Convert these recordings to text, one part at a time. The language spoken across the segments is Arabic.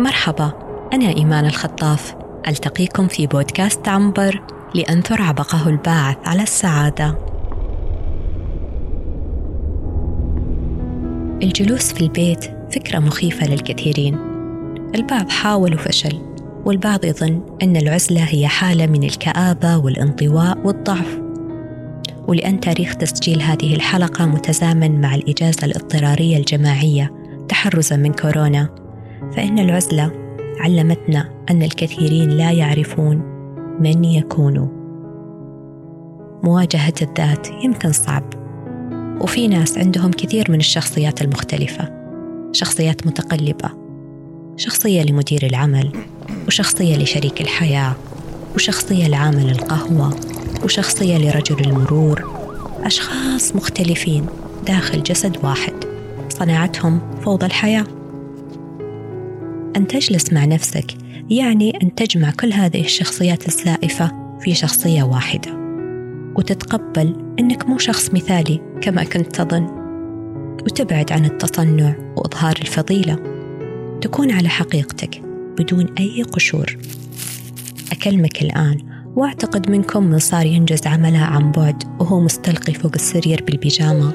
مرحبا أنا إيمان الخطاف. ألتقيكم في بودكاست عنبر لأنثر عبقه الباعث على السعادة. الجلوس في البيت فكرة مخيفة للكثيرين. البعض حاول وفشل والبعض يظن أن العزلة هي حالة من الكآبة والانطواء والضعف. ولأن تاريخ تسجيل هذه الحلقة متزامن مع الإجازة الاضطرارية الجماعية تحرزا من كورونا. فإن العزلة علمتنا أن الكثيرين لا يعرفون من يكونوا مواجهة الذات يمكن صعب وفي ناس عندهم كثير من الشخصيات المختلفة شخصيات متقلبة شخصية لمدير العمل وشخصية لشريك الحياة وشخصية لعامل القهوة وشخصية لرجل المرور أشخاص مختلفين داخل جسد واحد صناعتهم فوضى الحياة. أن تجلس مع نفسك يعني أن تجمع كل هذه الشخصيات الزائفة في شخصية واحدة. وتتقبل أنك مو شخص مثالي كما كنت تظن. وتبعد عن التصنع وإظهار الفضيلة. تكون على حقيقتك بدون أي قشور. أكلمك الآن وأعتقد منكم من صار ينجز عملها عن بعد وهو مستلقي فوق السرير بالبيجامة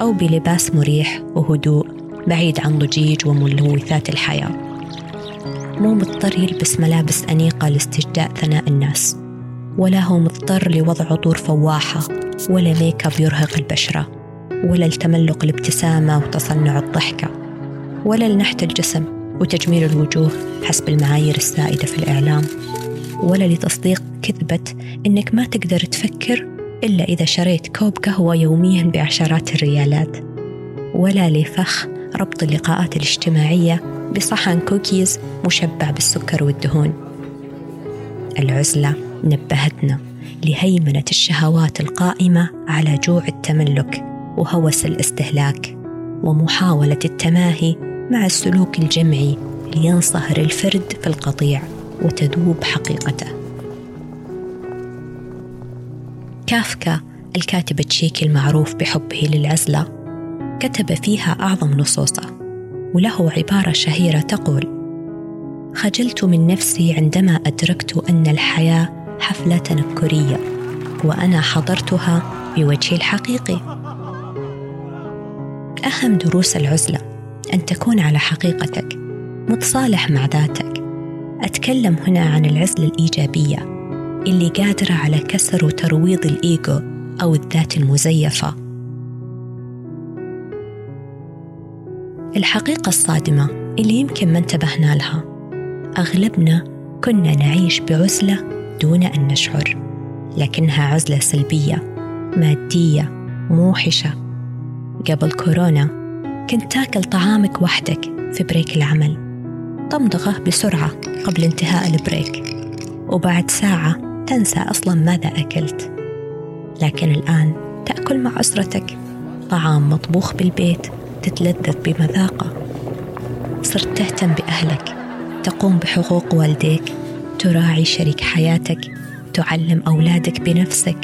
أو بلباس مريح وهدوء بعيد عن ضجيج وملوثات الحياة. مو مضطر يلبس ملابس أنيقة لاستجداء ثناء الناس ولا هو مضطر لوضع عطور فواحة ولا ميك اب يرهق البشرة ولا لتملق الابتسامة وتصنع الضحكة ولا لنحت الجسم وتجميل الوجوه حسب المعايير السائدة في الإعلام ولا لتصديق كذبة إنك ما تقدر تفكر إلا إذا شريت كوب قهوة يوميا بعشرات الريالات ولا لفخ ربط اللقاءات الاجتماعية بصحن كوكيز مشبع بالسكر والدهون. العزلة نبهتنا لهيمنة الشهوات القائمة على جوع التملك وهوس الاستهلاك ومحاولة التماهي مع السلوك الجمعي لينصهر الفرد في القطيع وتذوب حقيقته. كافكا الكاتب التشيكي المعروف بحبه للعزلة كتب فيها أعظم نصوصه وله عبارة شهيرة تقول خجلت من نفسي عندما أدركت أن الحياة حفلة تنكرية وأنا حضرتها بوجهي الحقيقي. أهم دروس العزلة أن تكون على حقيقتك متصالح مع ذاتك. أتكلم هنا عن العزلة الإيجابية اللي قادرة على كسر وترويض الإيجو أو الذات المزيفة. الحقيقة الصادمة اللي يمكن ما انتبهنا لها. أغلبنا كنا نعيش بعزلة دون أن نشعر لكنها عزلة سلبية مادية موحشة. قبل كورونا كنت تاكل طعامك وحدك في break العمل. تمضغه بسرعة قبل انتهاء ال break. وبعد ساعة تنسى أصلا ماذا أكلت. لكن الآن تأكل مع أسرتك. طعام مطبوخ بالبيت. تتلذذ بمذاقة. صرت تهتم بأهلك. تقوم بحقوق والديك. تراعي شريك حياتك. تعلم أولادك بنفسك.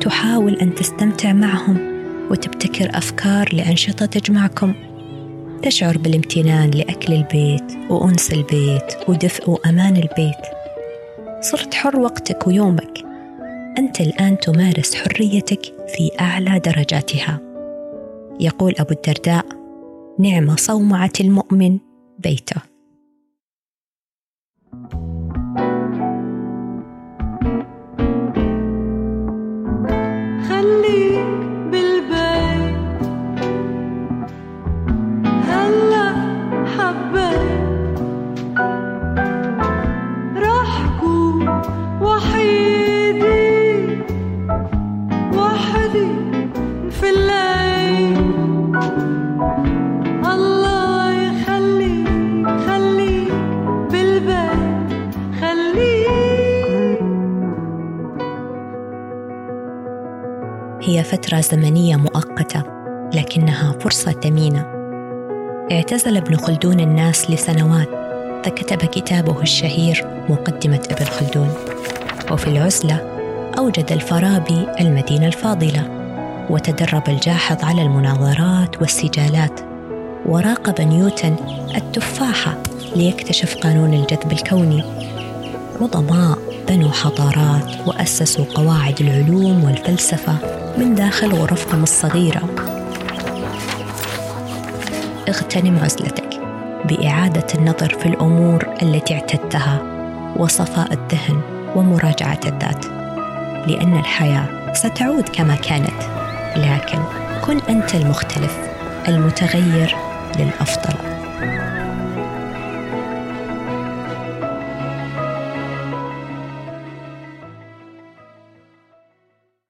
تحاول أن تستمتع معهم وتبتكر أفكار لأنشطة تجمعكم. تشعر بالامتنان لأكل البيت وأنس البيت ودفء وأمان البيت. صرت حر وقتك ويومك. أنت الآن تمارس حريتك في أعلى درجاتها. يقول أبو الدرداء نعم صومعة المؤمن بيته. هي فترة زمنية مؤقتة لكنها فرصة ثمينة. اعتزل ابن خلدون الناس لسنوات فكتب كتابه الشهير مقدمة ابن خلدون. وفي العزلة أوجد الفارابي المدينة الفاضلة وتدرب الجاحظ على المناظرات والسجالات وراقب نيوتن التفاحة ليكتشف قانون الجذب الكوني. عظماء بنوا حضارات وأسسوا قواعد العلوم والفلسفة. من داخل غرفهم الصغيرة. اغتنم عزلتك بإعادة النظر في الأمور التي اعتدتها وصفاء الذهن ومراجعة الذات لأن الحياة ستعود كما كانت. لكن كن أنت المختلف المتغير للأفضل.